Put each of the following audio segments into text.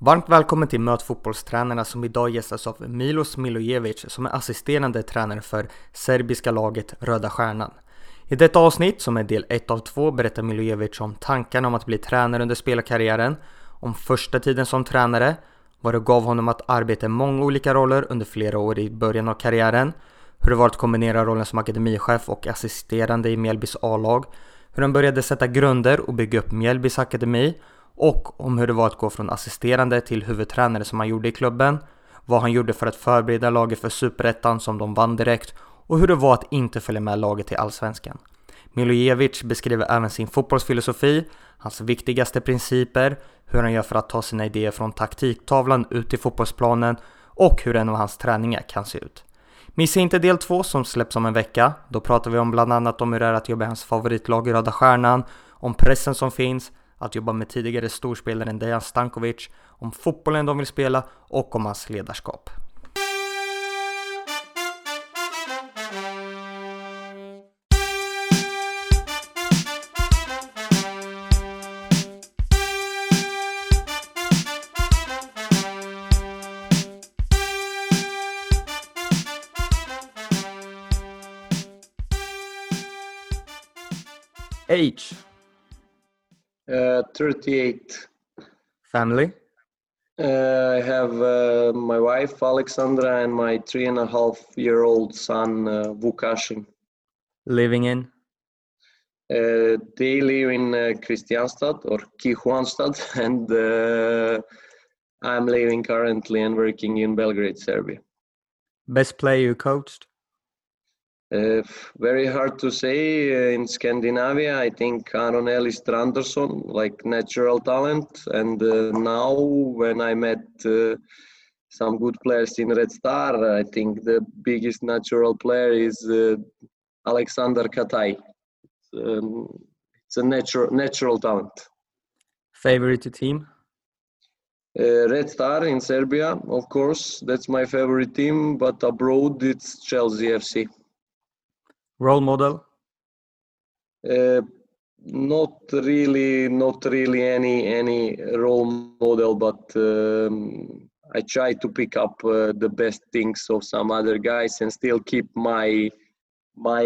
Varmt välkommen till Möt fotbollstränarna som idag gästas av Milos Milojevic som är assisterande tränare för serbiska laget Röda Stjärnan. I detta avsnitt, som är del 1 av 2, berättar Milojevic om tankarna om att bli tränare under spelarkarriären, om första tiden som tränare, vad det gav honom att arbeta i många olika roller under flera år i början av karriären, hur det var att kombinera rollen som akademichef och assisterande i Mjällbys A-lag, hur han började sätta grunder och bygga upp Mjällbys akademi och om hur det var att gå från assisterande till huvudtränare som han gjorde i klubben, vad han gjorde för att förbereda laget för superettan som de vann direkt och hur det var att inte följa med laget till allsvenskan. Milojevic beskriver även sin fotbollsfilosofi, hans viktigaste principer, hur han gör för att ta sina idéer från taktiktavlan ut till fotbollsplanen och hur en av hans träningar kan se ut. Missa inte del 2 som släpps om en vecka. Då pratar vi om bland annat om hur det är att jobba i hans favoritlag Röda Stjärnan, om pressen som finns, att jobba med tidigare storspelaren Dejan Stankovic, om fotbollen de vill spela och om hans ledarskap. H Uh, 38. Family? Uh, I have uh, my wife Alexandra and my three and a half year old son uh, Vukashin. Living in? Uh, they live in uh, Kristianstad or Kristianstad, and uh, I'm living currently and working in Belgrade, Serbia. Best player you coached? Uh, very hard to say. Uh, in Scandinavia, I think Aron Elís Þrándarson, like natural talent. And uh, now, when I met uh, some good players in Red Star, I think the biggest natural player is uh, Aleksandar Katai. Um, it's a natural natural talent. Favorite team? Uh, Red Star in Serbia, of course, that's my favorite team. But abroad, it's Chelsea FC. Role model? Uh, not really, not really any any role model, but um, I try to pick up uh, the best things of some other guys and still keep my my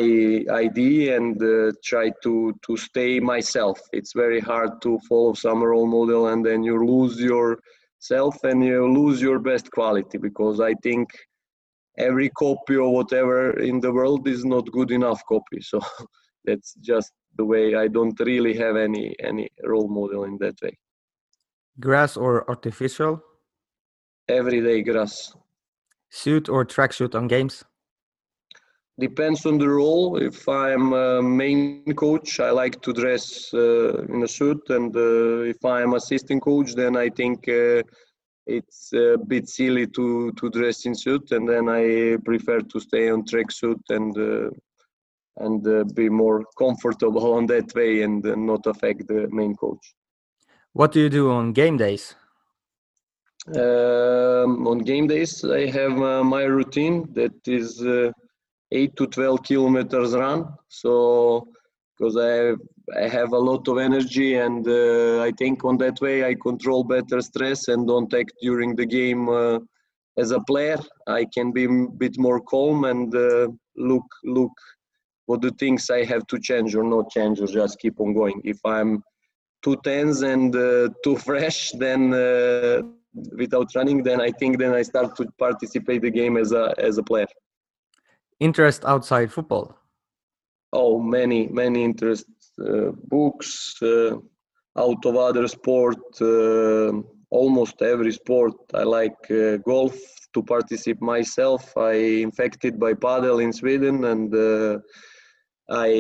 ID and uh, try to to stay myself. It's very hard to follow some role model and then you lose yourself and you lose your best quality because I think every copy or whatever in the world is not good enough copy so that's just the way i don't really have any any role model in that way Grass or artificial? everyday grass Suit or track tracksuit on games? depends on the role if i'm a main coach i like to dress uh, in a suit and uh, if i'm assistant coach then i think uh, it's a bit silly to to dress in suit and then i prefer to stay on tracksuit and uh, and uh, be more comfortable on that way and uh, not affect the main coach What do you do on game days? um, on game days i have uh, my routine that is uh, 8 to 12 kilometers run so because i I have a lot of energy, and uh, I think on that way I control better stress and don't act during the game uh, as a player. I can be a bit more calm and uh, look look what the things I have to change or not change or just keep on going. If I'm too tense and uh, too fresh, then uh, without running, then I think then I start to participate the game as a as a player. Interest outside football? Oh, many many interests uh, books uh, out of other sport uh, almost every sport. I like uh, golf to participate myself. I infected by padel in sweden and uh, i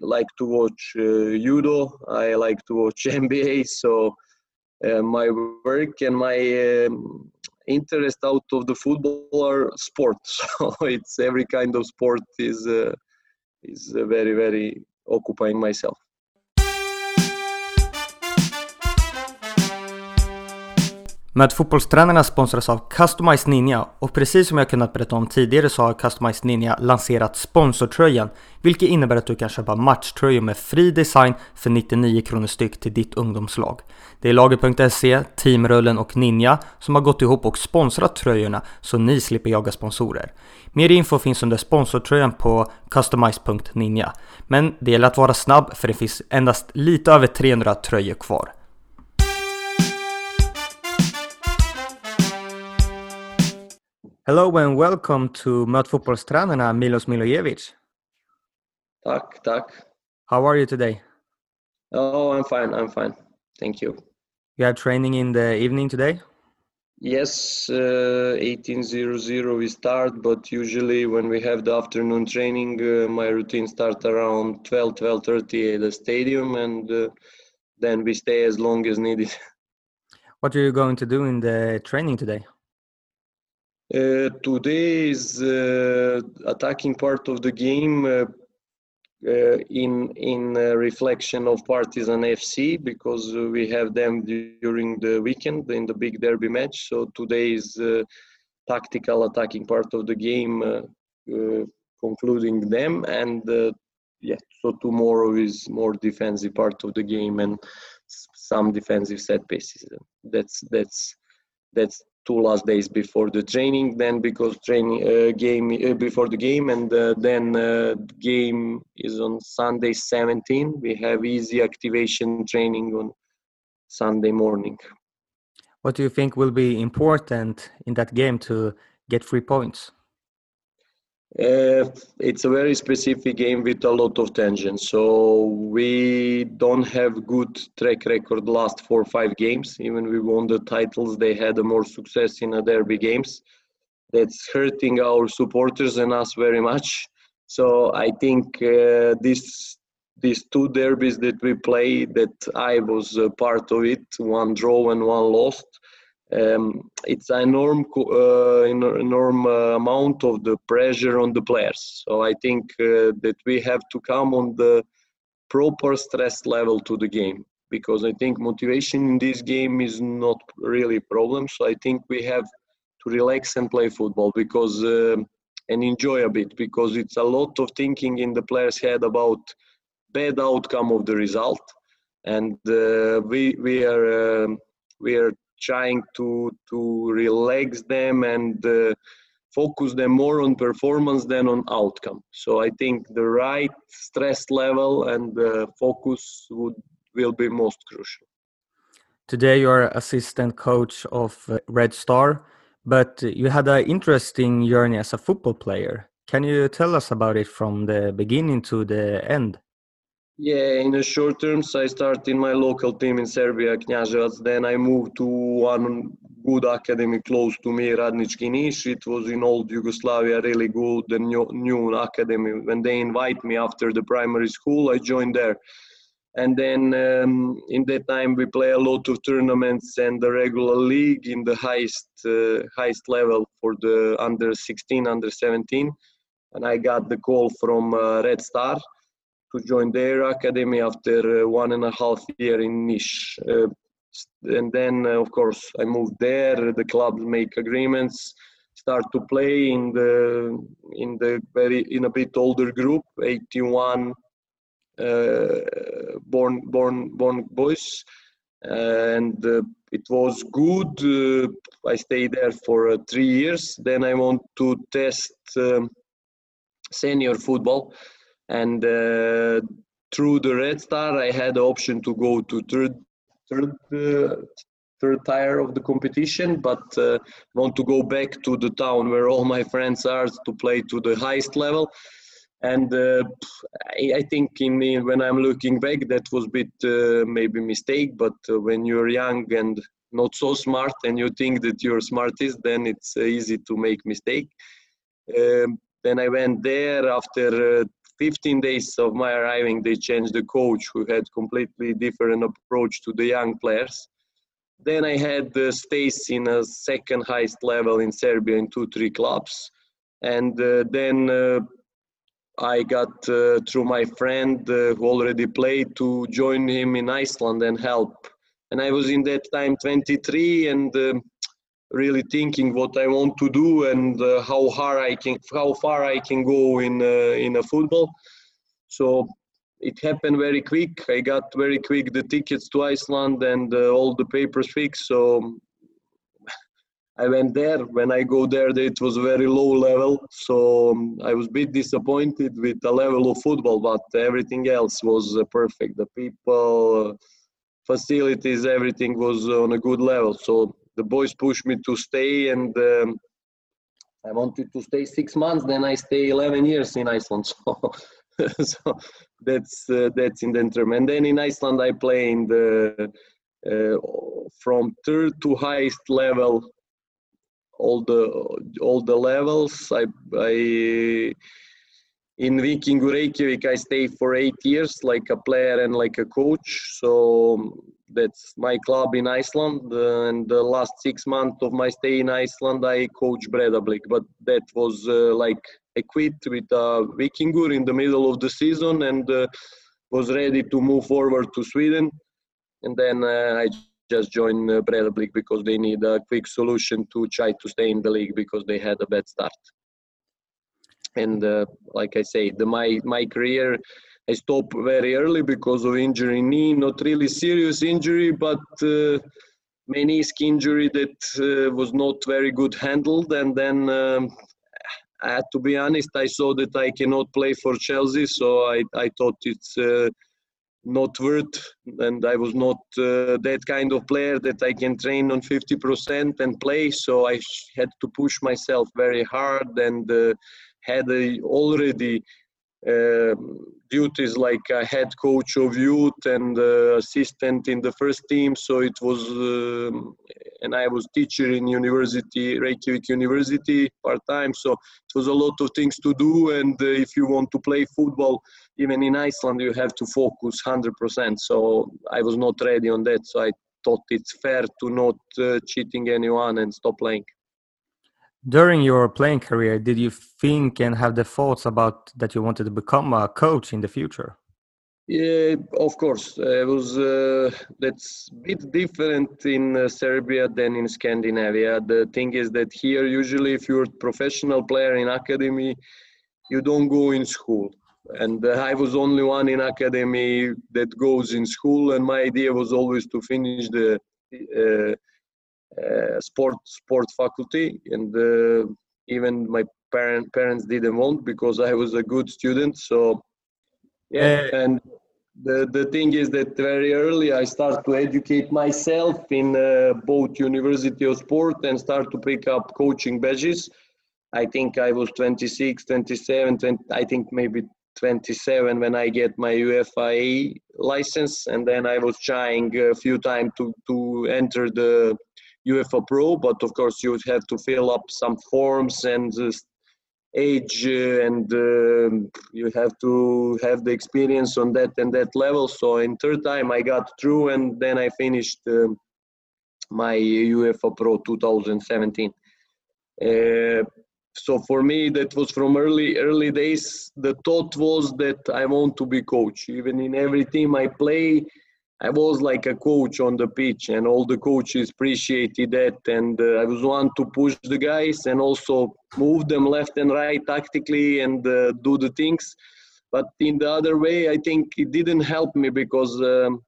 like to watch uh, judo. I like to watch nba so my work and my um, interest out of the football are sports. So it's every kind of sport is is very very occupying myself. Med fotbollstränarna sponsras av Customized Ninja och precis som jag kunnat berätta om tidigare så har Customized Ninja lanserat sponsortröjan vilket innebär att du kan köpa matchtröjor med fri design för 99 kronor styck till ditt ungdomslag. Det är Lager.se, Teamrullen och Ninja som har gått ihop och sponsrat tröjorna så ni slipper jaga sponsorer. Mer info finns under sponsortröjan på customize.ninja. Men det gäller att vara snabb för det finns endast lite över 300 tröjor kvar. Hello and welcome to Möt fotbollstränarna Milos Milojevic. Tack, tack. How are you today? Oh, I'm fine. I'm fine. Thank you. You have training in the evening today? Yes, uh, 1800 we start, but usually when we have the afternoon training, uh, my routine starts around 12, 12.30 at the stadium and uh, then we stay as long as needed. What are you going to do in the training today? Uh, today is uh, attacking part of the game uh, uh in in reflection of Partizan FC because we have them during the weekend in the big derby match. So today is tactical attacking part of the game, concluding them, and yeah. So tomorrow is more defensive part of the game and some defensive set pieces. That's that's that's two last days before the training then because training uh, game uh, before the game and uh, then uh, game is on sunday 17 we have easy activation training on sunday morning. What do you think will be important in that game to get three points uh, it's a very specific game with a lot of tension. So we don't have good track record last four or five games. Even we won the titles, they had more success in derby games. That's hurting our supporters and us very much. So I think uh, this these two derbies that we play, that I was a part of it, one draw and one lost um, it's an enorm, uh, enorm uh, amount of the pressure on the players. So I think uh, that we have to come on the proper stress level to the game because I think motivation in this game is not really a problem. So I think we have to relax and play football because uh, and enjoy a bit because it's a lot of thinking in the players' head about bad outcome of the result, and uh, we we are um, we are trying to to relax them and uh, focus them more on performance than on outcome. So I think the right stress level and uh, focus would will be most crucial. Today you are assistant coach of uh, Red Star, but you had an interesting journey as a football player. Can you tell us about it from the beginning to the end? Yeah, in the short terms, I start in my local team in Serbia, Knjaževac. Then I moved to one good academy close to me, Radnički Niš. It was in old Yugoslavia, really good, the new, new academy. When they invite me after the primary school, I joined there. And then um, in that time, we play a lot of tournaments and the regular league in the highest uh, highest level for the under 16, under 17. And I got the call from uh, Red Star to join their academy after uh, one and a half year in Niš. Uh, and then, uh, of course, I moved there. The clubs make agreements, start to play in the in the very in a bit older group, 81 born born born boys, and it was good. Uh, I stayed there for uh, three years. Then I want to test um, senior football and uh, through the Red Star, I had the option to go to third, third, uh, third tier of the competition, but uh, want to go back to the town where all my friends are to play to the highest level. And uh, I, I, think in me, when I'm looking back, that was a bit uh, maybe mistake. But uh, when you're young and not so smart, and you think that you're smartest, then it's easy to make mistake. Um, then I went there after 15 days of my arriving, they changed the coach who had completely different approach to the young players. Then I had the stays in a second highest level in Serbia in two, three clubs. And uh, then uh, I got uh, through my friend uh, who already played to join him in Iceland and help. And I was in that time 23 and um, really thinking what I want to do and uh, how hard I can, how far I can go in uh, in a football. So it happened very quick. I got very quick the tickets to Iceland and uh, all the papers fixed. So I went there. When I go there, it was very low level. So um, I was a bit disappointed with the level of football, but everything else was uh, perfect. The people, uh, facilities, everything was on a good level. So the boys pushed me to stay and um, I wanted to stay six months. Then I stay 11 years in Iceland. So, so that's uh, that's in the interim. And then in Iceland, I play in the uh, from third to highest level. All the all the levels. I I in Viking Reykjavik, I stayed for eight years, like a player and like a coach. So that's my club in Iceland. Uh, and the last six months of my stay in Iceland, I coach Breiðablik. But that was uh, like I quit with uh, Vikingur in the middle of the season and uh, was ready to move forward to Sweden. And then uh, I just joined uh, Breiðablik because they need a quick solution to try to stay in the league because they had a bad start and uh, like I say, the my my career I stopped very early because of injury knee, not really serious injury, but uh, meniscus injury that uh, was not very good handled, and then. Um, I had to be honest. I saw that I cannot play for Chelsea, so I, I thought it's uh, not worth and i was not uh, that kind of player that i can train on 50% and play so i had to push myself very hard and uh, had a, already uh, duties like a head coach of youth and uh, assistant in the first team. So it was, um, and I was teacher in university, Reykjavik University part time. So it was a lot of things to do. And uh, if you want to play football, even in Iceland, you have to focus 100%. So I was not ready on that. So I thought it's fair to not uh, cheating anyone and stop playing. During your playing career, did you think and have the thoughts about that you wanted to become a coach in the future? Yeah, of course. it was uh, that's a bit different in uh, Serbia than in Scandinavia. The thing is that here, usually, if you're a professional player in academy, you don't go in school. And uh, I was only one in academy that goes in school, and my idea was always to finish the uh, sport sport faculty, and uh, even my parent parents didn't want because I was a good student. So yeah, uh, and the the thing is that very early I start to educate myself in uh, both University of Sport and start to pick up coaching badges. I think I was 26, 27, 20, I think maybe 27 when I get my UEFA license, and then I was trying a few times to to enter the UEFA Pro, but of course you have to fill up some forms and age uh, and uh, you have to have the experience on that and that level. So in third time I got through and then I finished um, my UEFA Pro 2017. Uh, so for me that was from early early days the thought was that i want to be coach even in every team i play I was like a coach on the pitch, and all the coaches appreciated that. And uh, I was one to push the guys and also move them left and right tactically and uh, do the things. But in the other way, I think it didn't help me because um,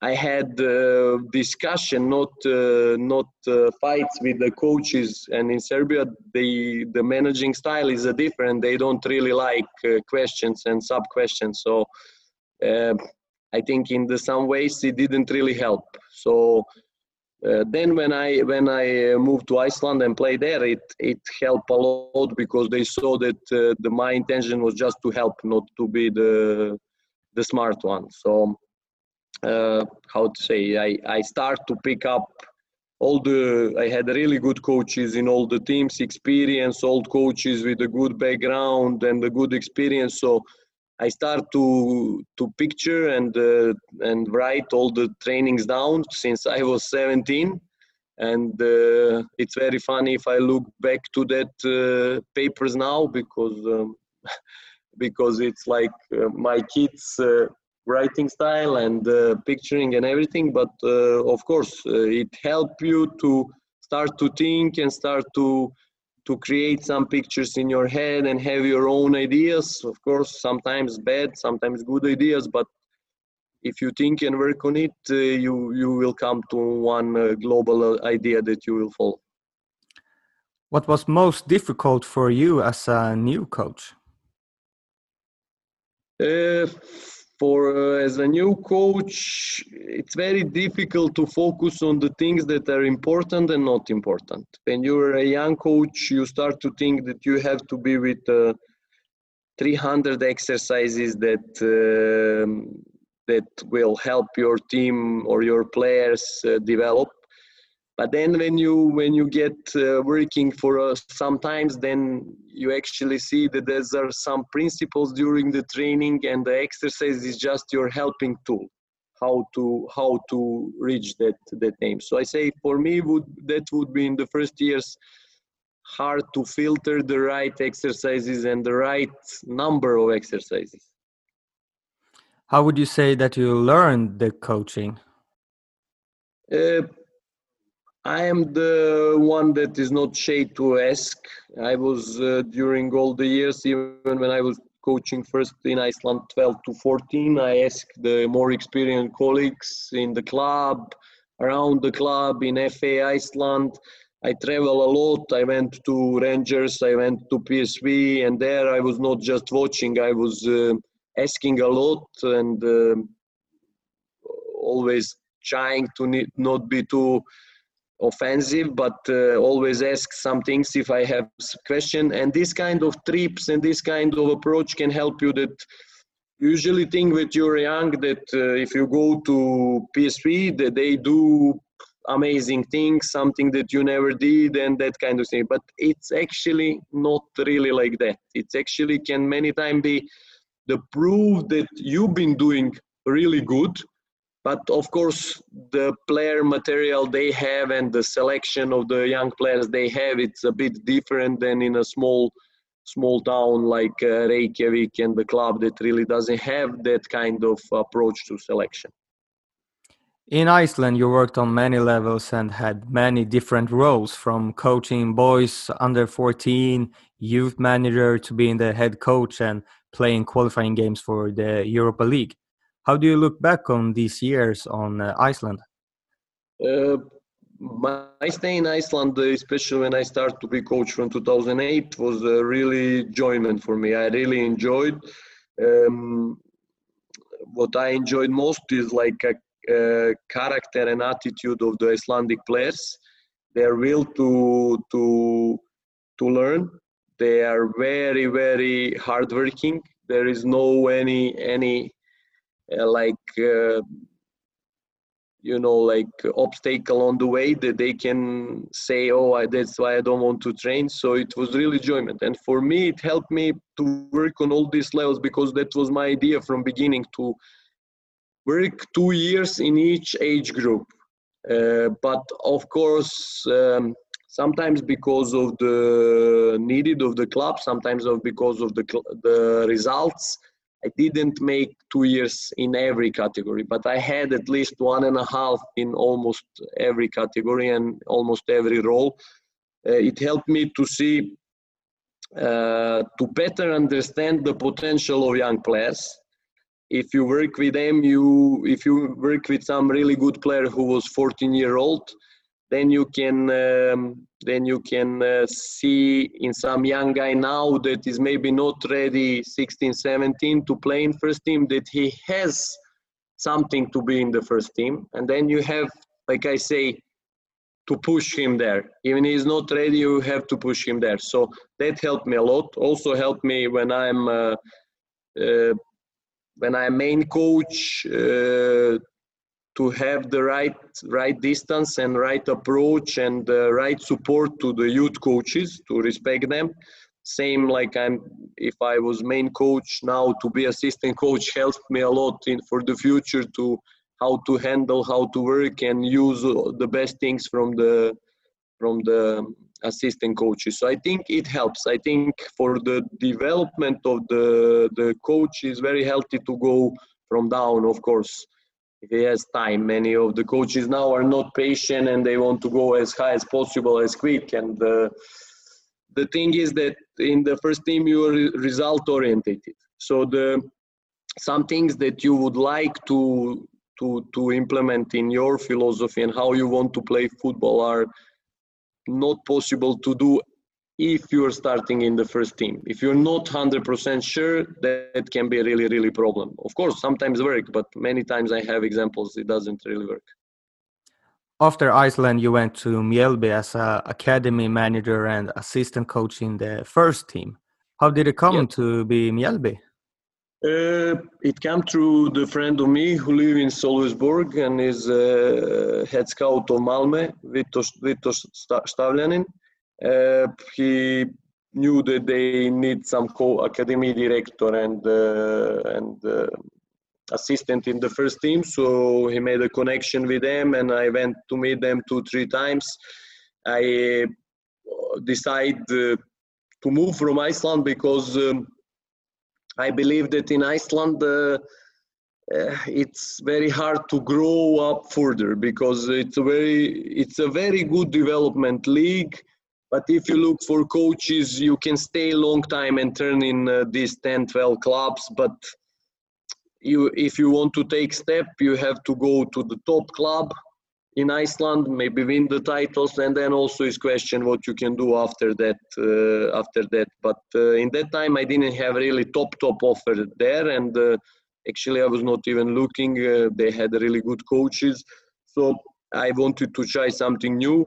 I had uh, discussion, not uh, not uh, fights with the coaches. And in Serbia, the the managing style is different. They don't really like uh, questions and sub questions. So I think in the some ways it didn't really help. So uh, then when I when I uh, moved to Iceland and played there, it it helped a lot because they saw that uh, the my intention was just to help, not to be the the smart one. So uh, how to say I I start to pick up all the I had really good coaches in all the teams, experience, old coaches with a good background and a good experience. So I start to to picture and uh, and write all the trainings down since I was 17, and uh, it's very funny if I look back to that uh, papers now because um, because it's like uh, my kids' uh, writing style and uh, picturing and everything. But of course, it helped you to start to think and start to to create some pictures in your head and have your own ideas. Of course sometimes bad sometimes good ideas but if you think and work on it uh, you you will come to one uh, global uh, idea that you will follow. What was most difficult for you as a new coach? Uh, for uh, as a new coach it's very difficult to focus on the things that are important and not important. When you're a young coach you start to think that you have to be with uh, 300 exercises that um, that will help your team or your players uh, develop but then when you when you get uh, working for uh, sometimes then you actually see that there are some principles during the training and the exercise is just your helping tool how to how to reach that that aim. So i say for me would that would be in the first years hard to filter the right exercises and the right number of exercises. How would you say that you learned the coaching? Uh, I am the one that is not shy to ask. I was uh, during all the years, even when I was coaching first in Iceland 12 to 14, I asked the more experienced colleagues in the club, around the club, in FA Iceland. I travel a lot. I went to Rangers, I went to PSV, and there I was not just watching, I was uh, asking a lot and uh, always trying to not be too offensive but uh, always ask some things if i have question. And this kind of trips and this kind of approach can help you that usually think that you're young that uh, if you go to psv that they do amazing things something that you never did and that kind of thing. But it's actually not really like that. It's actually can many times be the proof that you've been doing really good but of course the player material they have and the selection of the young players they have it's a bit different than in a small small town like uh, Reykjavik and the club that really doesn't have that kind of approach to selection. In Iceland, you worked on many levels and had many different roles from coaching boys under 14, youth manager to being the head coach and playing qualifying games for the Europa League. How do you look back on these years on uh, Iceland? Uh, my stay in Iceland, especially when I started to be coach from 2008, was a really enjoyment for me. I really enjoyed. Um, what I enjoyed most is like a, a, character and attitude of the Icelandic players. Their will to to to learn. They are very very hardworking. There is no any any like uh, you know like obstacle on the way that they can say oh I, that's why i don't want to train. So it was really enjoyment. And for me it helped me to work on all these levels because that was my idea from beginning to work two years in each age group. Uh, but of course um, sometimes because of the needed of the club sometimes of because of the the results I didn't make two years in every category, but I had at least one and a half in almost every category and almost every role. Uh, it helped me to see, uh, to better understand the potential of young players. If you work with them, you if you work with some really good player who was 14 year old, then you can um, then you can uh, see in some young guy now that is maybe not ready 16 17 to play in first team that he has something to be in the first team. And then you have like i say to push him there. Even he's not ready you have to push him there. So that helped me a lot. Also helped me when i'm uh, uh, when i'm main coach uh, to have the right right distance and right approach and the right support to the youth coaches to respect them. Same like i'm if i was main coach now to be assistant coach helped me a lot in for the future to how to handle how to work and use uh, the best things from the from the assistant coaches. So i think it helps. I think for the development of the the coach is very healthy to go from down of course if he has time. Many of the coaches now are not patient and they want to go as high as possible, as quick. And uh, the thing is that in the first team you are result orientated. So the some things that you would like to to to implement in your philosophy and how you want to play football are not possible to do if you're starting in the first team. If you're not 100% sure, that can be a really, really problem. Of course, sometimes work, but many times I have examples it doesn't really work. After Iceland, you went to Mjällby as a academy manager and assistant coach in the first team. How did it come to be Mjällby? Uh, it came through the friend of me who live in Sölvesborg and is uh, head scout of Malmö, Vito, Vito Stavljanin. Uh, he knew that they need some co-academy director and uh, and uh, assistant in the first team. So he made a connection with them, and I went to meet them two three times. I decided to move from Iceland because um, I believe that in Iceland. Uh, uh, it's very hard to grow up further because it's a very it's a very good development league but if you look for coaches, you can stay a long time and turn in uh, these 10, 12 clubs. But you, if you want to take step, you have to go to the top club in Iceland, maybe win the titles, and then also is question what you can do after that. Uh, after that, but uh, in that time, I didn't have really top top offer there, and uh, actually, I was not even looking. Uh, they had really good coaches, so I wanted to try something new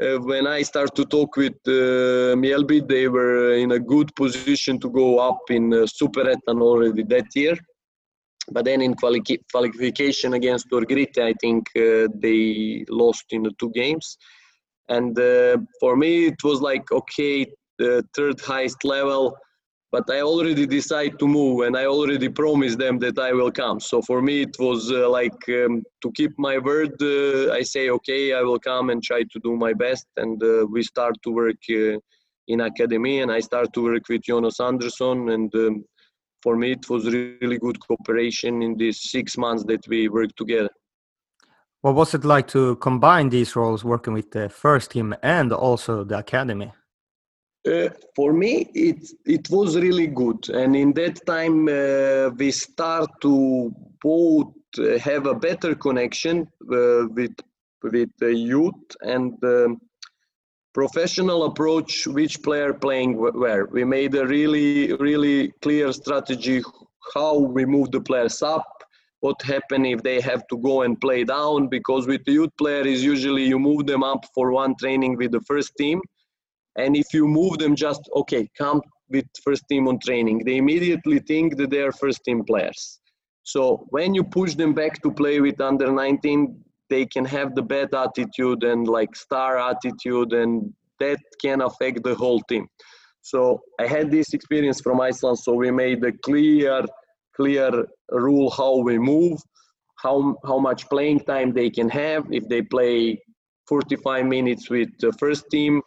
when I started to talk with uh, Mjällby, they were in a good position to go up in uh, Superettan already that year. But then in quali- qualification against Örgryte, I think uh, they lost in the two games. And uh, for me, it was like, okay, the third highest level, but I already decided to move and I already promised them that I will come. So for me, it was uh, like um, to keep my word. Uh, I say, okay, I will come and try to do my best. And uh, we start to work uh, in academy and I start to work with Jonas Andersson. And um, for me, it was really good cooperation in these six months that we worked together. What was it like to combine these roles, working with the first team and also the academy? Uh, for me, it it was really good, and in that time uh, we start to both uh, have a better connection uh, with with the youth and um, professional approach. Which player playing where? We made a really really clear strategy how we move the players up. What happen if they have to go and play down? Because with the youth player is usually you move them up for one training with the first team and if you move them just, okay, come with first team on training, they immediately think that they are first team players. So when you push them back to play with under 19, they can have the bad attitude and like star attitude, and that can affect the whole team. So I had this experience from Iceland, so we made a clear, clear rule how we move, how how much playing time they can have. If they play 45 minutes with the first team,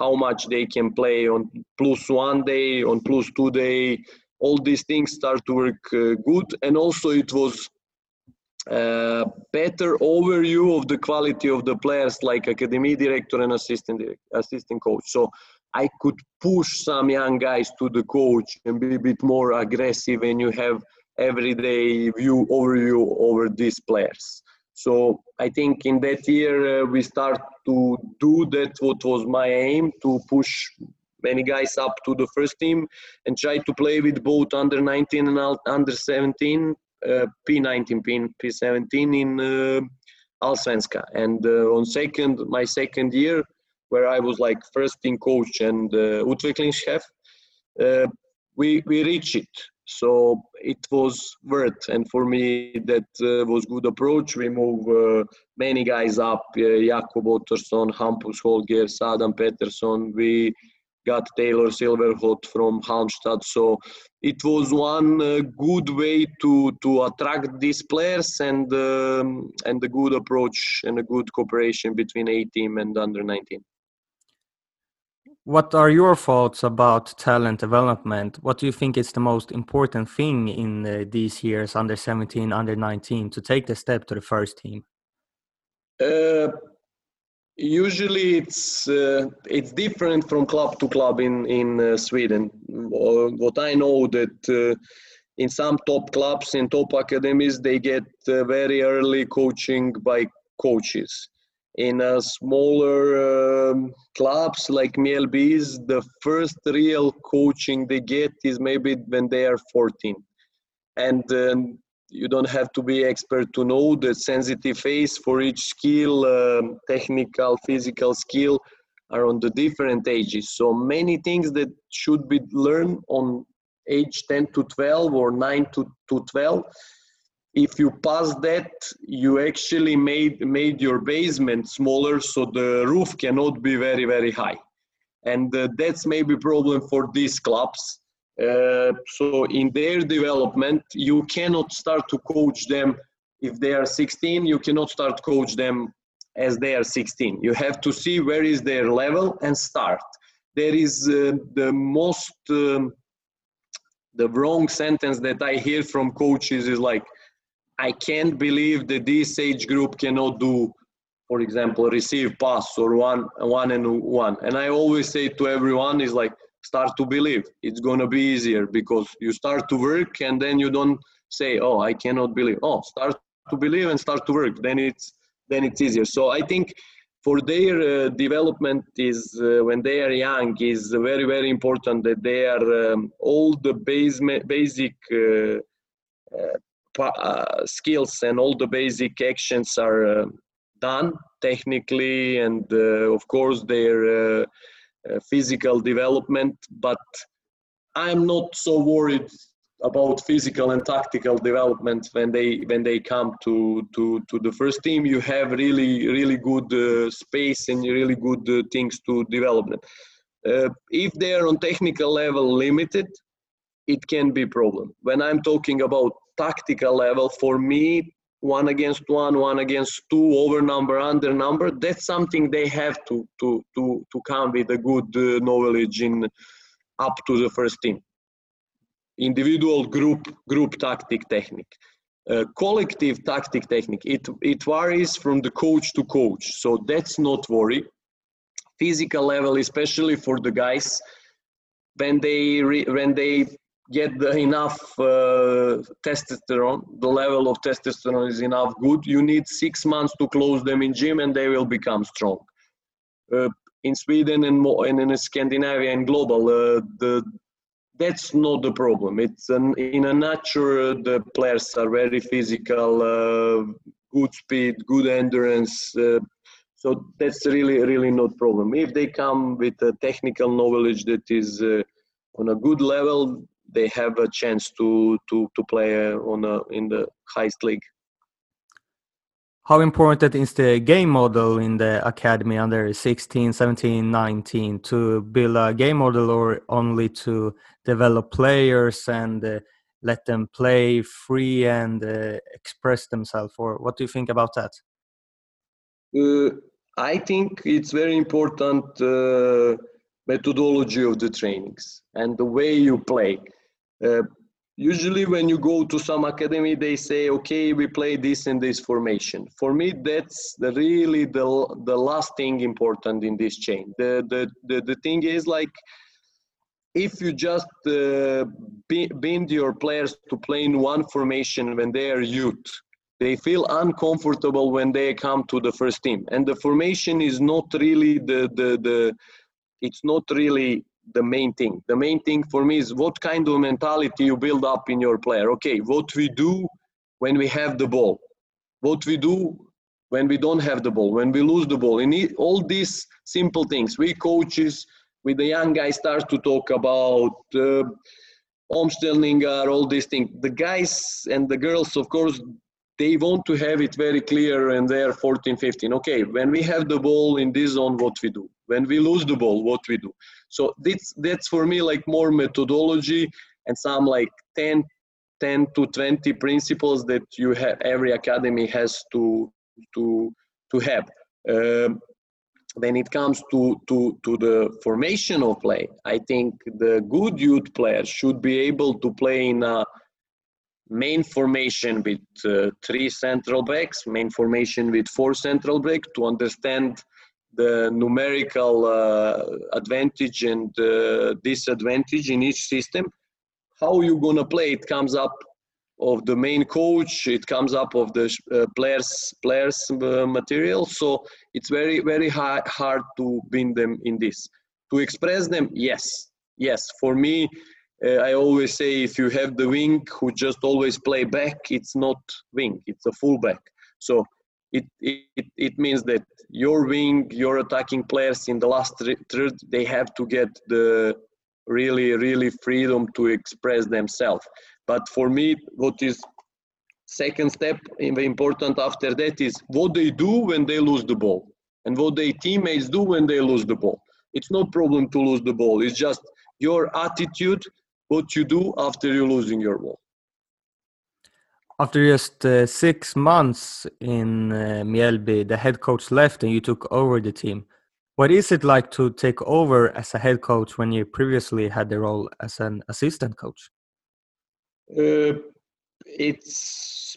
how much they can play on plus one day, on plus two day. All these things start to work uh, good, and also it was uh, better overview of the quality of the players, like academy director and assistant assistant coach. So I could push some young guys to the coach and be a bit more aggressive, and you have everyday view overview over these players. So I think in that year uh, we start to do that. What was my aim to push many guys up to the first team and try to play with both under 19 and under 17, uh, P19, P, P17 in uh, Allsvenska. And uh, on second, my second year, where I was like first team coach and uh, utvecklingschef, uh, we we reached it. So it was worth, and for me that uh, was good approach. We move uh, many guys up: uh, Jakob Ottersson, Hampus Holger, Sadam Peterson. We got Taylor Silverholt from Halmstad. So it was one uh, good way to to attract these players and um, and a good approach and a good cooperation between A team and under 19. What are your thoughts about talent development? What do you think is the most important thing in uh, these years, under 17, under 19, to take the step to the first team? Uh, usually, it's uh, it's different from club to club in in uh, Sweden. What I know that uh, in some top clubs in top academies, they get uh, very early coaching by coaches in a smaller um, clubs like Mjällby's, the first real coaching they get is maybe when they are 14. And um, you don't have to be expert to know the sensitive phase for each skill, um, technical, physical skill are on the different ages. So many things that should be learned on age 10 to 12 or 9 to, to 12 if you pass that you actually made made your basement smaller so the roof cannot be very very high. And uh, that's maybe problem for these clubs. Uh, so in their development you cannot start to coach them if they are 16 you cannot start coach them as they are 16 you have to see where is their level and start. There is uh, the most um, the wrong sentence that i hear from coaches is like I can't believe that this age group cannot do, for example, receive pass or one one and one. And I always say to everyone is like start to believe. It's gonna be easier because you start to work and then you don't say, oh, I cannot believe. Oh, start to believe and start to work. Then it's then it's easier. So I think for their uh, development is uh, when they are young is very very important that they are um, all the base basic uh, uh uh, skills and all the basic actions are uh, done technically and uh, of course their physical development but i'm not so worried about physical and tactical development when they when they come to to to the first team. You have really really good uh, space and really good uh, things to develop. Them uh, if they are on technical level limited it can be problem. When i'm talking about tactical level, for me, one against one, one against two, over number, under number, that's something they have to to to to come with a good uh, knowledge in up to the first team. Individual group group tactic technique. Uh, collective tactic technique it it varies from the coach to coach so that's not worry physical level especially for the guys when they re, when they get enough uh, testosterone the level of testosterone is enough good you need six months to close them in gym and they will become strong. Uh, in sweden and, more, and in scandinavia and global uh, the that's not the problem. It's an, in a nature the players are very physical uh, good speed good endurance uh, so that's really really not problem. If they come with a technical knowledge that is uh, on a good level they have a chance to to to play uh, on a, in the highest league. How important is the game model in the academy under 16, 17, 19 to build a game model or only to develop players and uh, let them play free and uh, express themselves? Or what do you think about that? Uh, I think it's very important uh, methodology of the trainings and the way you play. Uh, usually when you go to some academy they say okay we play this and this formation. For me that's the really the, the last thing important in this chain. The, the, the, the thing is like if you just uh, bind your players to play in one formation when they are youth they feel uncomfortable when they come to the first team. And the formation is not really the the, the it's not really the main thing. The main thing for me is what kind of mentality you build up in your player. Okay, what we do when we have the ball, what we do when we don't have the ball, when we lose the ball. In all these simple things, we coaches with the young guys start to talk about uh, omställningar, all these things. The guys and the girls, of course, they want to have it very clear and they're 14, 15. Okay, when we have the ball in this zone, what we do? When we lose the ball, what we do? So that's that's for me like more methodology and some like 10, 10 to 20 principles that you have every academy has to to to have. Um, when it comes to, to, to the formation of play, I think the good youth players should be able to play in a main formation with uh, three central backs, main formation with four central backs to understand the numerical uh, advantage and uh, disadvantage in each system. How you gonna play? It comes up of the main coach. It comes up of the uh, players players uh, material. So it's very very hard hard to bring them in this. To express them, yes, yes. For me, uh, I always say if you have the wing who just always play back, it's not wing. It's a fullback. So it, it, it means that your wing, your attacking players in the last third, they have to get the really, really freedom to express themselves. But for me, what is second step important after that is what they do when they lose the ball and what their teammates do when they lose the ball. It's no problem to lose the ball. It's just your attitude, what you do after you're losing your ball. After just uh, six months in uh, the head coach left and you took over the team. What is it like to take over as a head coach when you previously had the role as an assistant coach? Uh, it's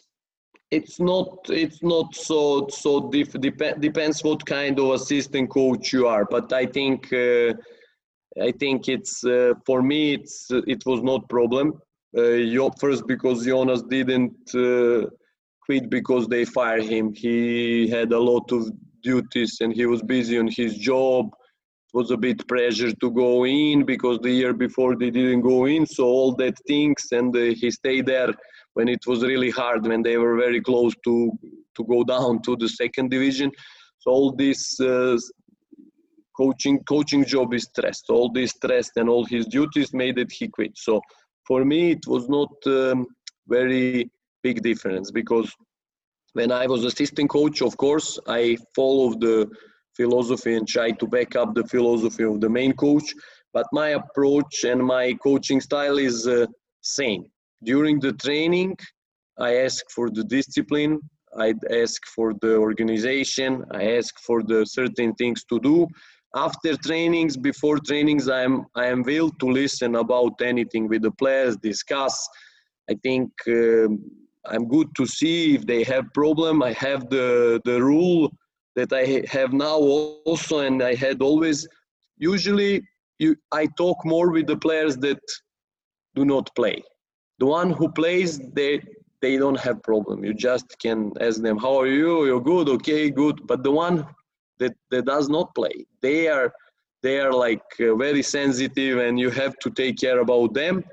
it's not it's not so so diff, dep- depends what kind of assistant coach you are. But I think uh, I think it's uh, for me it's it was not problem uh, first because Jonas didn't uh, quit because they fired him. He had a lot of duties and he was busy on his job. It was a bit pressure to go in because the year before they didn't go in. So all that things and uh, he stayed there when it was really hard when they were very close to to go down to the second division. So all this uh, coaching coaching job is stressed. All this stress and all his duties made that he quit. So for me it was not um, very big difference because when I was assistant coach, of course, I followed the philosophy and tried to back up the philosophy of the main coach. But my approach and my coaching style is uh, same. During the training, I ask for the discipline. I ask for the organization. I ask for the certain things to do after trainings before trainings i am i am will to listen about anything with the players discuss. I think uh, i'm good to see if they have problem. I have the the rule that i have now also and i had always. Usually you i talk more with the players that do not play. The one who plays they they don't have problem. You just can ask them how are you? You're good? Okay good. But the one that, that does not play. They are they are like uh, very sensitive, and you have to take care about them.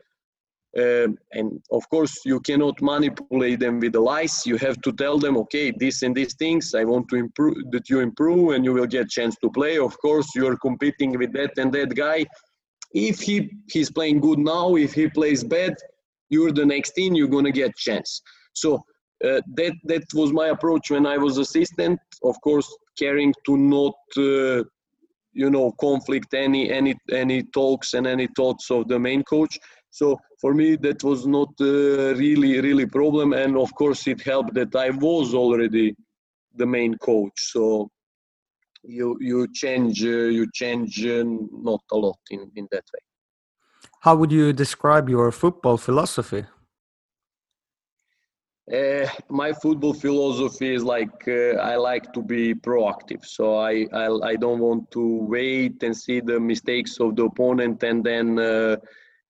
Uh, and of course, you cannot manipulate them with the lies. You have to tell them, okay, this and these things. I want to improve that you improve, and you will get chance to play. Of course, you are competing with that and that guy. If he he's playing good now, if he plays bad, you're the next in. You're gonna get chance. So uh, that that was my approach when I was assistant. Of course, caring to not uh, you know conflict any any any talks and any thoughts of the main coach. So for me, that was not uh, really really problem. And of course, it helped that I was already the main coach. So you you change uh, you change uh, not a lot in in that way. How would you describe your football philosophy? Uh, my football philosophy is like uh, I like to be proactive. So I, I, I don't want to wait and see the mistakes of the opponent and then uh,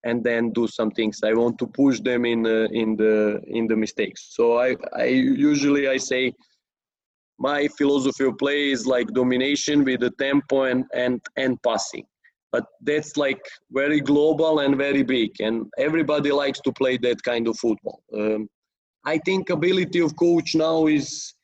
and then do some things. I want to push them in uh, in the in the mistakes. So I I usually I say my philosophy of play is like domination with the tempo and and and passing. But that's like very global and very big, and everybody likes to play that kind of football. Um, I think ability of coach now is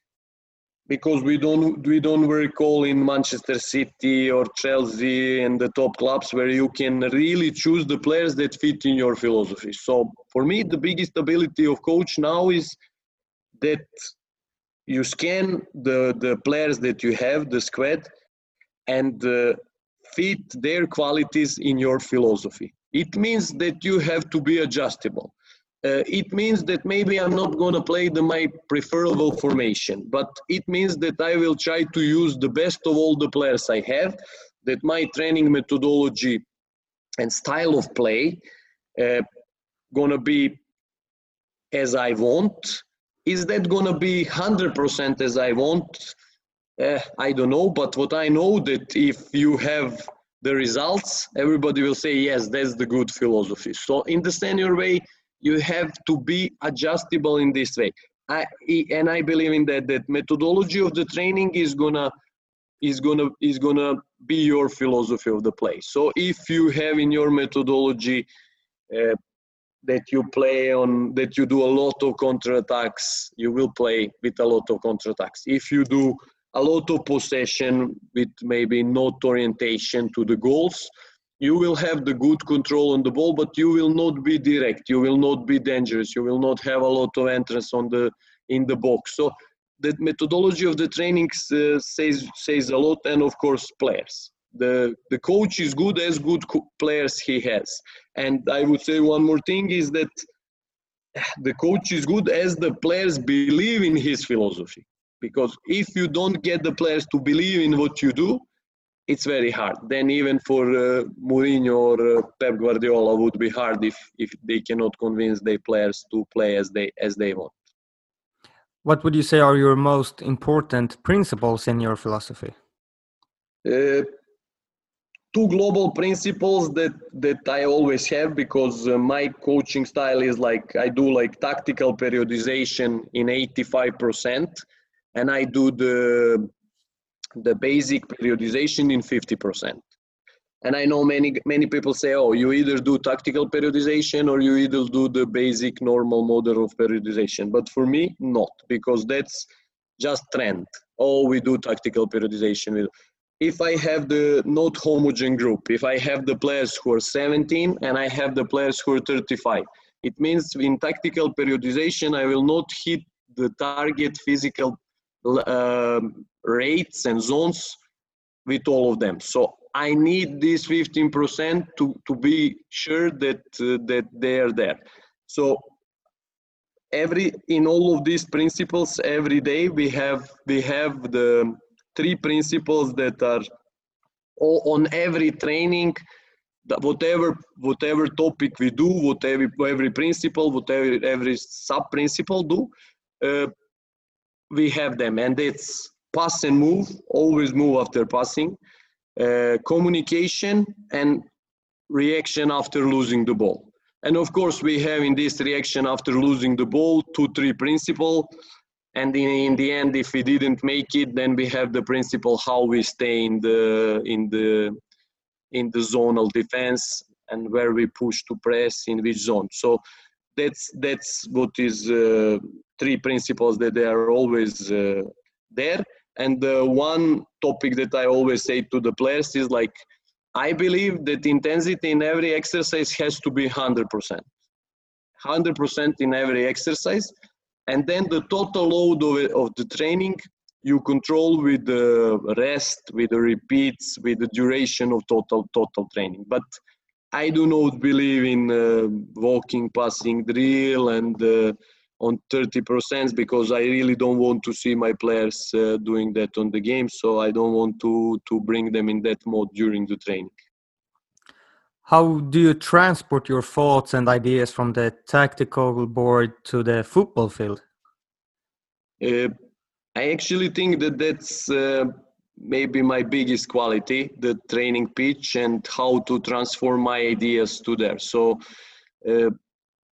because we don't we don't work all in Manchester City or Chelsea and the top clubs where you can really choose the players that fit in your philosophy. So for me, the biggest ability of coach now is that you scan the the players that you have, the squad, and uh, fit their qualities in your philosophy. It means that you have to be adjustable uh, it means that maybe I'm not going to play the my preferable formation, but it means that I will try to use the best of all the players I have, that my training methodology and style of play uh, gonna be as I want. Is that gonna be 100% as I want? Uh, I don't know, but what I know that if you have the results, everybody will say yes, that's the good philosophy. So in the senior way, you have to be adjustable in this way. I, and I believe in that that methodology of the training is gonna is gonna is gonna be your philosophy of the play. So if you have in your methodology uh, that you play on that you do a lot of counterattacks, you will play with a lot of counterattacks. If you do a lot of possession with maybe not orientation to the goals, you will have the good control on the ball, but you will not be direct. You will not be dangerous. You will not have a lot of entrance on the in the box. So the methodology of the trainings uh, says says a lot, and of course players. The the coach is good as good players he has. And I would say one more thing is that the coach is good as the players believe in his philosophy. Because if you don't get the players to believe in what you do, it's very hard. Then even for uh, Mourinho or uh, Pep Guardiola would be hard if if they cannot convince their players to play as they as they want. What would you say are your most important principles in your philosophy? Uh, two global principles that that I always have because uh, my coaching style is like I do like tactical periodization in 85% and I do the the basic periodization in 50%. And I know many many people say, oh, you either do tactical periodization or you either do the basic normal model of periodization. But for me, not because that's just trend. Oh, we do tactical periodization. If I have the not homogen group, if I have the players who are 17 and I have the players who are 35, it means in tactical periodization I will not hit the target physical uh, rates and zones with all of them. So I need this 15% to, to be sure that uh, that they are there. So every in all of these principles every day we have we have the three principles that are on every training whatever whatever topic we do whatever every principle whatever every sub principle do uh, we have them and it's pass and move always move after passing uh, communication and reaction after losing the ball. And of course we have in this reaction after losing the ball two three principle. And in, in the end if we didn't make it then we have the principle how we stay in the in the in the zonal defense and where we push to press in which zone. So that's that's what is uh, three principles that they are always uh, there. And the one topic that I always say to the players is like, I believe that intensity in every exercise has to be 100%. 100% in every exercise. And then the total load of, of the training you control with the rest, with the repeats, with the duration of total total training. But I do not believe in uh, walking, passing drill and uh, on 30% because I really don't want to see my players uh, doing that on the game. So I don't want to to bring them in that mode during the training. How do you transport your thoughts and ideas from the tactical board to the football field? Uh, I actually think that that's uh, maybe my biggest quality, the training pitch and how to transform my ideas to there. So uh,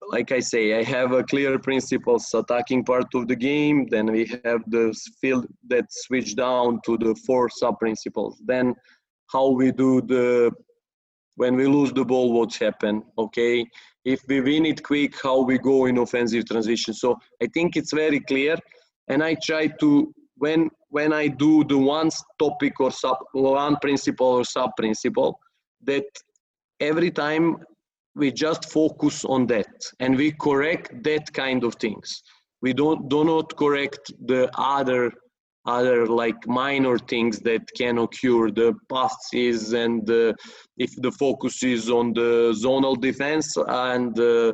like I say, I have a clear principles attacking part of the game. Then we have the field that switch down to the four sub principles. Then how we do the when we lose the ball, what's happen? Okay, if we win it quick, how we go in offensive transition. So I think it's very clear, and I try to when when I do the one topic or sub one principle or sub principle that every time we just focus on that and we correct that kind of things. We don't do not correct the other other like minor things that can occur. The passes and if the focus is on the zonal defense and uh,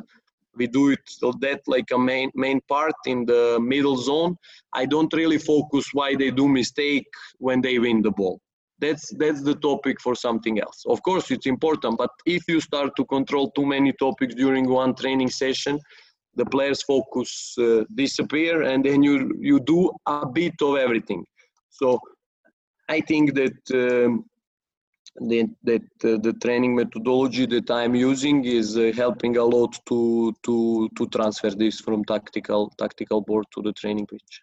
we do it so that like a main main part in the middle zone i don't really focus why they do mistake when they win the ball that's that's the topic for something else of course it's important but if you start to control too many topics during one training session the players focus uh, disappear and then you you do a bit of everything so i think that um, that, that uh, the training methodology that I'm using is uh, helping a lot to to to transfer this from tactical tactical board to the training pitch.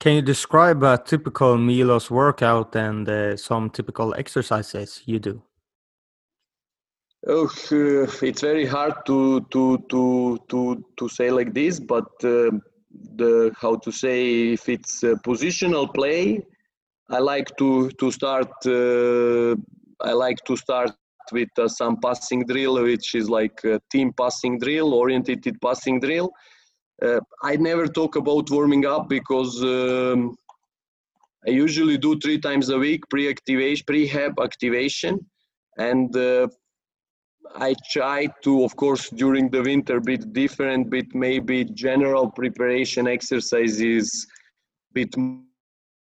Can you describe a typical Milos workout and uh, some typical exercises you do? Oh, it's very hard to to to to to say like this, but uh, the how to say if it's positional play, I like to to start. Uh, I like to start with uh, some passing drill, which is like team passing drill, oriented passing drill. Uh, I never talk about warming up because um, I usually do three times a week pre-activation, prehab activation, and uh, I try to, of course, during the winter, bit different, bit maybe general preparation exercises, bit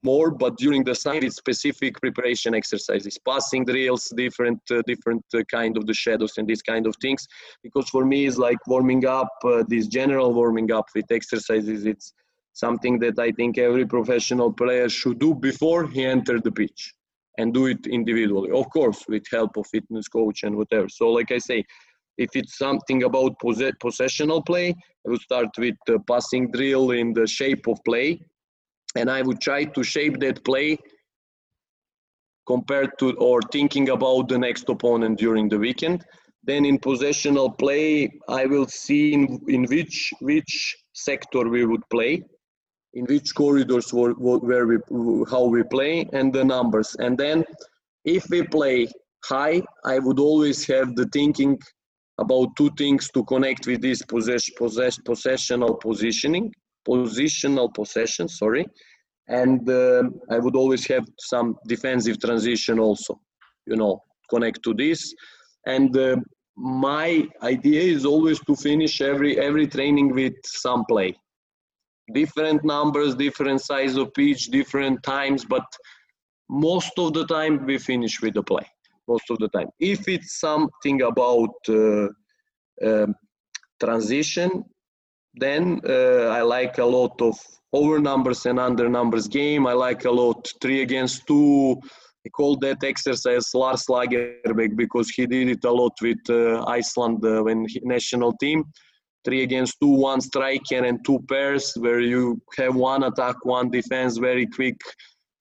more but during the summer it's specific preparation exercises passing drills different uh, different uh, kind of the shadows and these kind of things. Because for me it's like warming up uh, this general warming up with exercises. It's something that i think every professional player should do before he entered the pitch and do it individually. Of course with help of fitness coach and whatever. So like i say if it's something about possessional play i would start with passing drill in the shape of play and I would try to shape that play compared to or thinking about the next opponent during the weekend. Then in possessional play, I will see in, in which which sector we would play, in which corridors where, where we how we play, and the numbers. And then if we play high, I would always have the thinking about two things to connect with this possess, possess, possessional positioning positional possession, sorry, and uh, I would always have some defensive transition also, you know, connect to this. And uh, my idea is always to finish every every training with some play, different numbers, different size of pitch, different times, but most of the time we finish with the play. Most of the time, if it's something about uh, um, transition, then uh, I like a lot of over numbers and under numbers game. I like a lot three against two. I call that exercise Lars Lagerbäck because he did it a lot with uh, Iceland uh, when he, national team. Three against two, one striker and two pairs where you have one attack, one defense, very quick.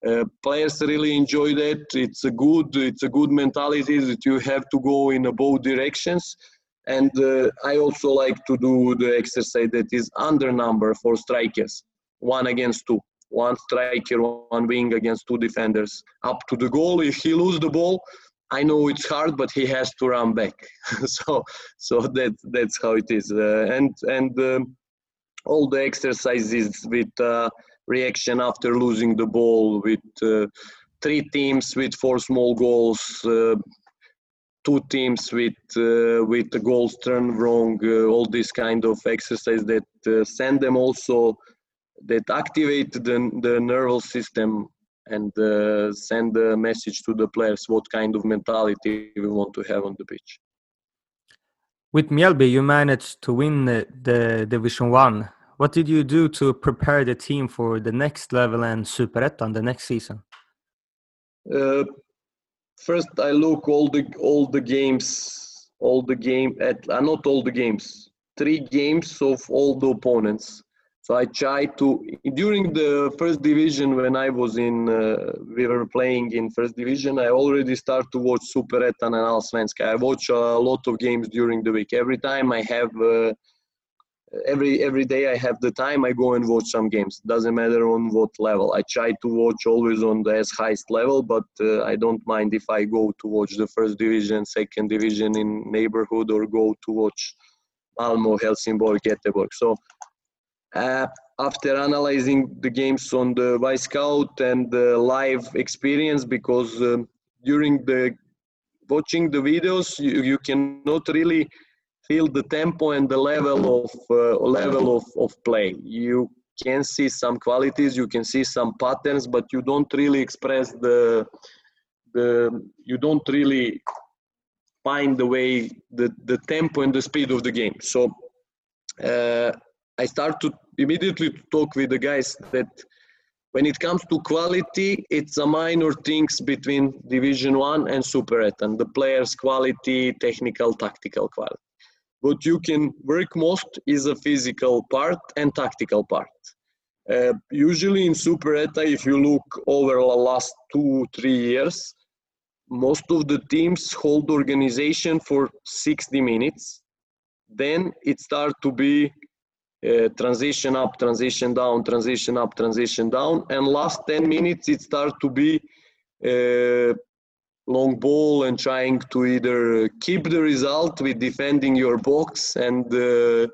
Uh, players really enjoy that. It's a good, it's a good mentality that you have to go in both directions and uh, I also like to do the exercise that is under number for strikers, one against two. One striker, one wing against two defenders, up to the goal. If he lose the ball, I know it's hard, but he has to run back. so, so that that's how it is. Uh, and and um, all the exercises with uh, reaction after losing the ball, with uh, three teams with four small goals, uh, two teams with uh, with the goals turned wrong, uh, all this kind of exercise that uh, send them also that activate the, the nervous system and uh, send a message to the players what kind of mentality we want to have on the pitch. With Mjällby, you managed to win the, the Division One. What did you do to prepare the team for the next level and Superettan the next season? First I look all the all the games, all the game at uh, not all the games, three games of all the opponents. So I try to during the first division when I was in, uh, we were playing in first division. I already start to watch Superettan and Allsvenskan. I watch a lot of games during the week. Every time I have. Uh, every every day I have the time, I go and watch some games. Doesn't matter on what level. I try to watch always on the as highest level, but uh, I don't mind if I go to watch the first division, second division in neighborhood, or go to watch Malmo, Helsingborg, Göteborg. So uh, after analyzing the games on the Wyscout and the live experience, because um, during the watching the videos, you, you cannot really feel the tempo and the level of uh, level of, of play. You can see some qualities, you can see some patterns, but you don't really express the the you don't really find the way the the tempo and the speed of the game. So uh, I start to immediately to talk with the guys that when it comes to quality, it's a minor things between Division One and Super and the players' quality, technical, tactical quality. What you can work most is a physical part and tactical part. Uh, usually in Superettan, if you look over the last two, three years, most of the teams hold organization for 60 minutes. Then it starts to be uh, transition up, transition down, transition up, transition down, and last 10 minutes it starts to be uh, long ball and trying to either keep the result with defending your box and uh,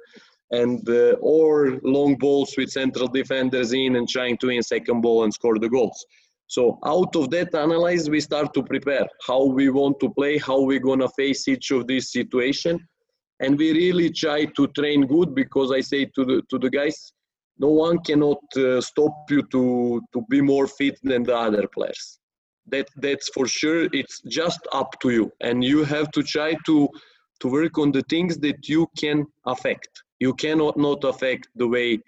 and uh, or long balls with central defenders in and trying to win second ball and score the goals. So out of that analysis, we start to prepare how we want to play, how we're gonna face each of these situation, and we really try to train good because I say to the to the guys, no one cannot uh, stop you to to be more fit than the other players. That that's for sure. It's just up to you, and you have to try to to work on the things that you can affect. You cannot not affect the way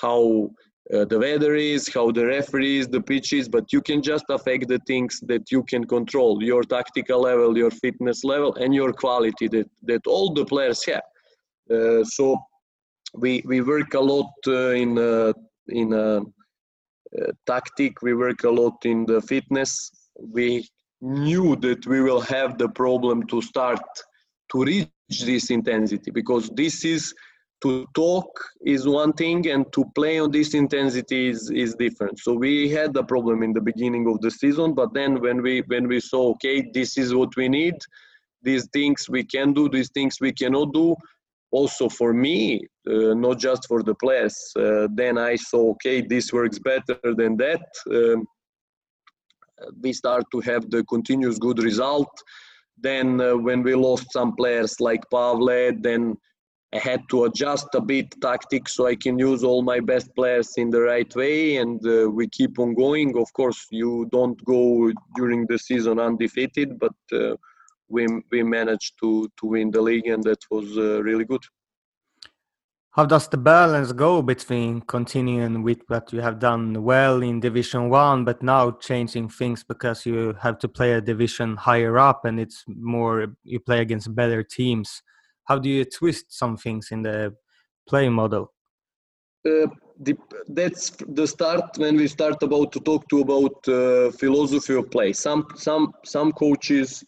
how uh, the weather is, how the referee is, the pitch is, but you can just affect the things that you can control, your tactical level, your fitness level, and your quality that, that all the players have. Uh, so we, we work a lot uh, in, uh, in uh, uh, tactic, we work a lot in the fitness. We knew that we will have the problem to start to reach this intensity because this is to talk is one thing and to play on this intensity is, is different. So we had the problem in the beginning of the season but then when we when we saw okay this is what we need these things we can do these things we cannot do also for me uh, not just for the players uh, then i saw okay this works better than that um, we start to have the continuous good result then uh, when we lost some players like pavle then I had to adjust a bit tactics so I can use all my best players in the right way, and uh, we keep on going. Of course, you don't go during the season undefeated, but uh, we we managed to to win the league, and that was uh, really good. How does the balance go between continuing with what you have done well in Division One, but now changing things because you have to play a division higher up, and it's more you play against better teams? how do you twist some things in the play model? Uh, the, that's the start when we start about to talk to about uh, philosophy of play. Some some some coaches,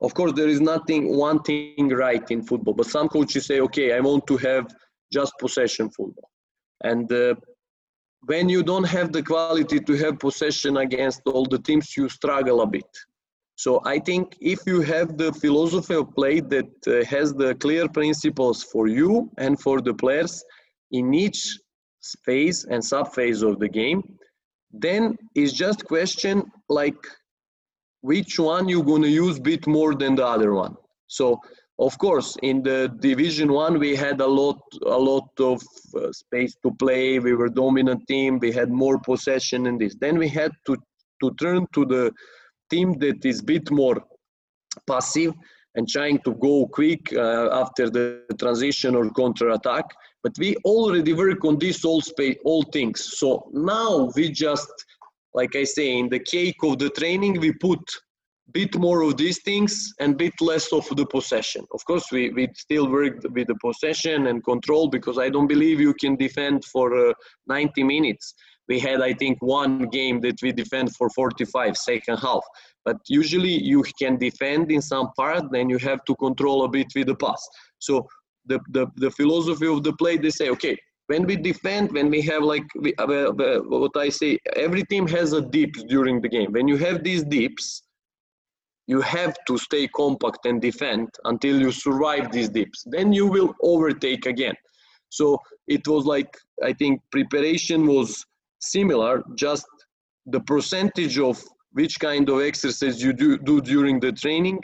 of course, there is nothing one thing right in football, but some coaches say, okay, I want to have just possession football, and uh, when you don't have the quality to have possession against all the teams, you struggle a bit. So I think if you have the philosophy of play that uh, has the clear principles for you and for the players in each phase and sub phase of the game, then it's just question like which one you're going to use bit more than the other one. So of course in the division one we had a lot a lot of uh, space to play we were dominant team we had more possession in this then we had to to turn to the team that is bit more passive and trying to go quick uh, after the transition or counter attack. But we already work on this all space, all things. So now we just, like I say, in the cake of the training, we put bit more of these things and bit less of the possession. Of course, we, we still work with the possession and control because I don't believe you can defend for uh, 90 minutes. We had i think one game that we defend for 45 second half. But usually you can defend in some part then you have to control a bit with the pass. So the, the, the philosophy of the play they say okay when we defend when we have like we, uh, uh, what i say every team has a dips during the game. When you have these dips you have to stay compact and defend until you survive these dips then you will overtake again so it was like i think preparation was similar, just the percentage of which kind of exercise you do, do during the training,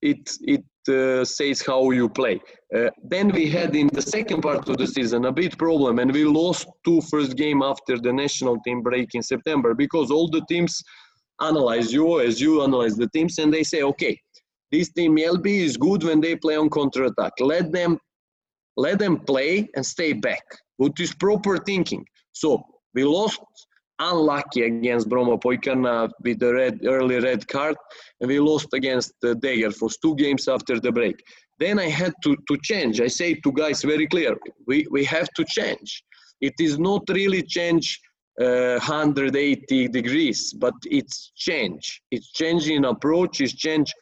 it, it uh, says how you play. Uh, then we had in the second part of the season a big problem, and we lost two first game after the national team break in September because all the teams analyze you as you analyze the teams, and they say, okay, this team Mjällby is good when they play on counter attack. Let them let them play and stay back. What is proper thinking? So we lost unlucky against Brommapojkarna with the red early red card, and we lost against uh, for two games after the break. Then I had to, to change. I say to guys very clear, we, we have to change. It is not really change uh, 180 degrees, but it's change. It's change in approach. It's change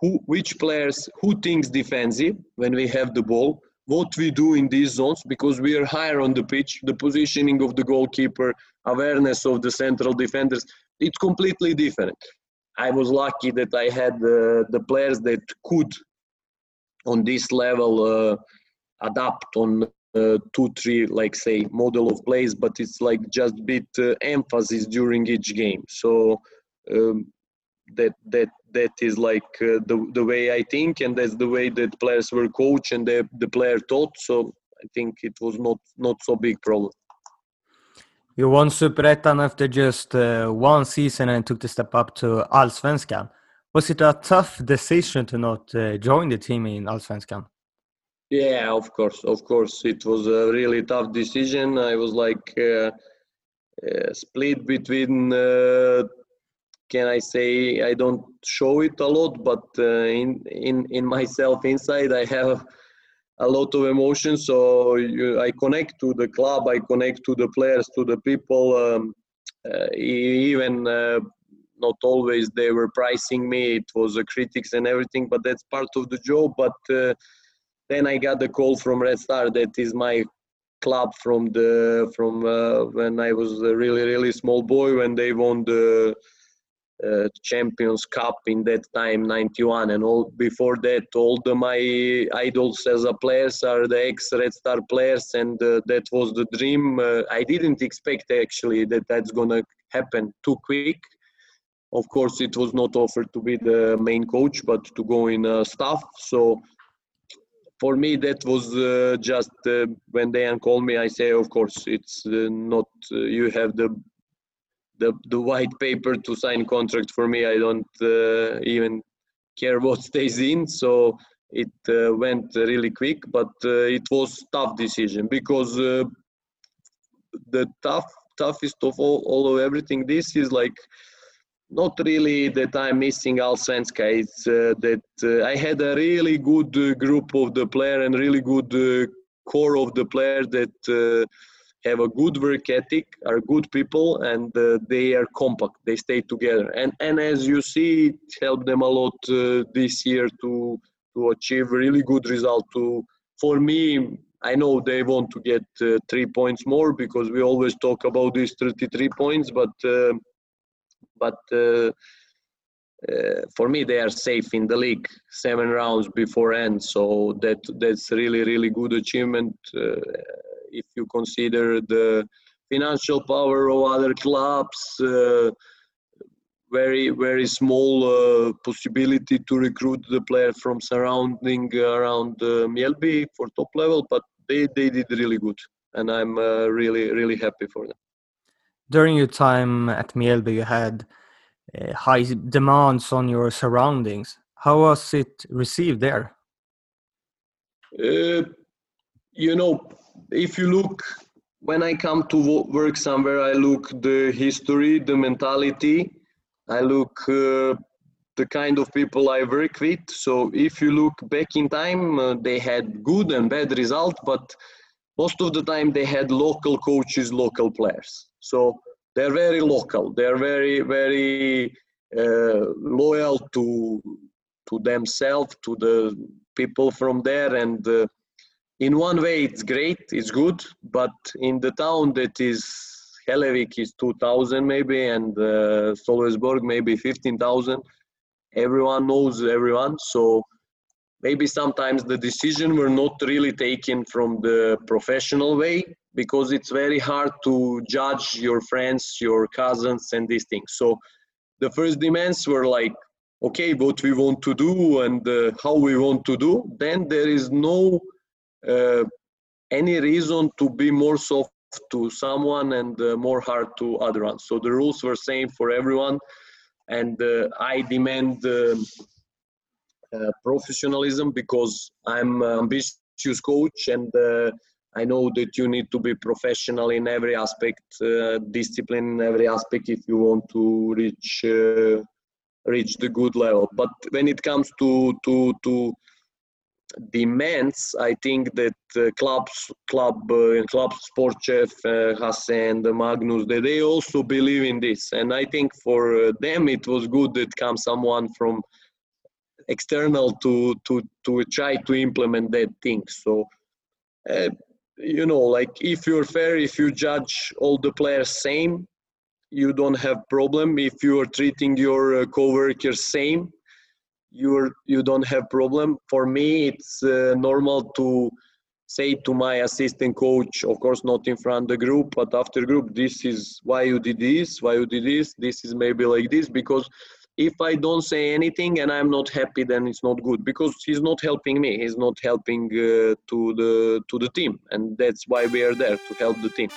who, which players, who thinks defensive when we have the ball, what we do in these zones because we are higher on the pitch, the positioning of the goalkeeper, awareness of the central defenders, it's completely different. I was lucky that I had uh, the players that could, on this level, uh, adapt on uh, two, three, like say, model of plays, but it's like just bit uh, emphasis during each game. So um, that that that is like uh, the the way I think, and that's the way that players were coached and the the player taught. So I think it was not not so big problem. You won Superettan after just uh, one season and took the step up to Allsvenskan. Was it a tough decision to not uh, join the team in Allsvenskan? Yeah, of course, of course, it was a really tough decision. I was like uh, uh split between uh, can I say I don't show it a lot, but uh, in in in myself inside I have a lot of emotions. So you, I connect to the club, I connect to the players, to the people. Um, uh, even uh, not always they were pricing me. It was critics and everything, but that's part of the job. But then I got the call from Red Star that is my club from the from uh, when I was a really really small boy when they won the uh, Champions Cup in that time, 91, and all before that, all the my idols as a players are the ex Red Star players, and uh, that was the dream. Uh, I didn't expect actually that that's gonna happen too quick. Of course, it was not offered to be the main coach, but to go in uh, staff. So for me, that was uh, just uh, when they called me. I say, of course, it's not you have the the the white paper to sign contract for me i don't uh, even care what stays in so it uh, went really quick but uh, it was tough decision because uh, the tough toughest of all, all of everything this is like not really that I'm missing Allsvenska. It's uh, that uh, I had a really good uh, group of the player and really good uh, core of the player that uh, have a good work ethic, are good people, and uh, they are compact. They stay together, and and as you see, it helped them a lot this year to to achieve really good result. To for me, I know they want to get three points more because we always talk about these 33 points, but but. Uh, uh, for me, they are safe in the league, seven rounds before end. So that that's really really good achievement if you consider the financial power of other clubs, uh, very very small uh, possibility to recruit the player from surrounding around uh, Mjällby for top level, but they, they did really good, and I'm uh, really really happy for them. During your time at Mjällby, you had uh, high demands on your surroundings. How was it received there? Uh, you know, if you look when I come to work somewhere, I look the history, the mentality. I look uh, the kind of people I work with. So if you look back in time, uh, they had good and bad results, but most of the time they had local coaches, local players. So they're very local. They're very, very uh, loyal to to themselves, to the people from there, and uh, in one way it's great it's good but in the town that is Hällevik is 2000 maybe and uh, maybe 15000 everyone knows everyone so maybe sometimes the decision were not really taken from the professional way because it's very hard to judge your friends your cousins and these things. So the first demands were like okay what we want to do and uh, how we want to do then there is no uh, any reason to be more soft to someone and uh, more hard to other ones. So the rules were same for everyone and uh, i demand um, professionalism because i'm ambitious coach and uh, I know that you need to be professional in every aspect, uh, discipline in every aspect if you want to reach uh, reach the good level. But when it comes to to to demands, I think that uh, clubs, club, uh, club sport chef uh, Magnus, they, they also believe in this, and I think for uh, them it was good that comes someone from external to to to try to implement that thing. So. Uh, you know like if you're fair if you judge all the players same you don't have problem if you are treating your uh, co-workers same you're you don't have problem for me it's uh, normal to say to my assistant coach of course not in front of the group but after group this is why you did this why you did this this is maybe like this because if I don't say anything and I'm not happy, then it's not good because he's not helping me. He's not helping uh, to the to the team, and that's why we are there to help the team.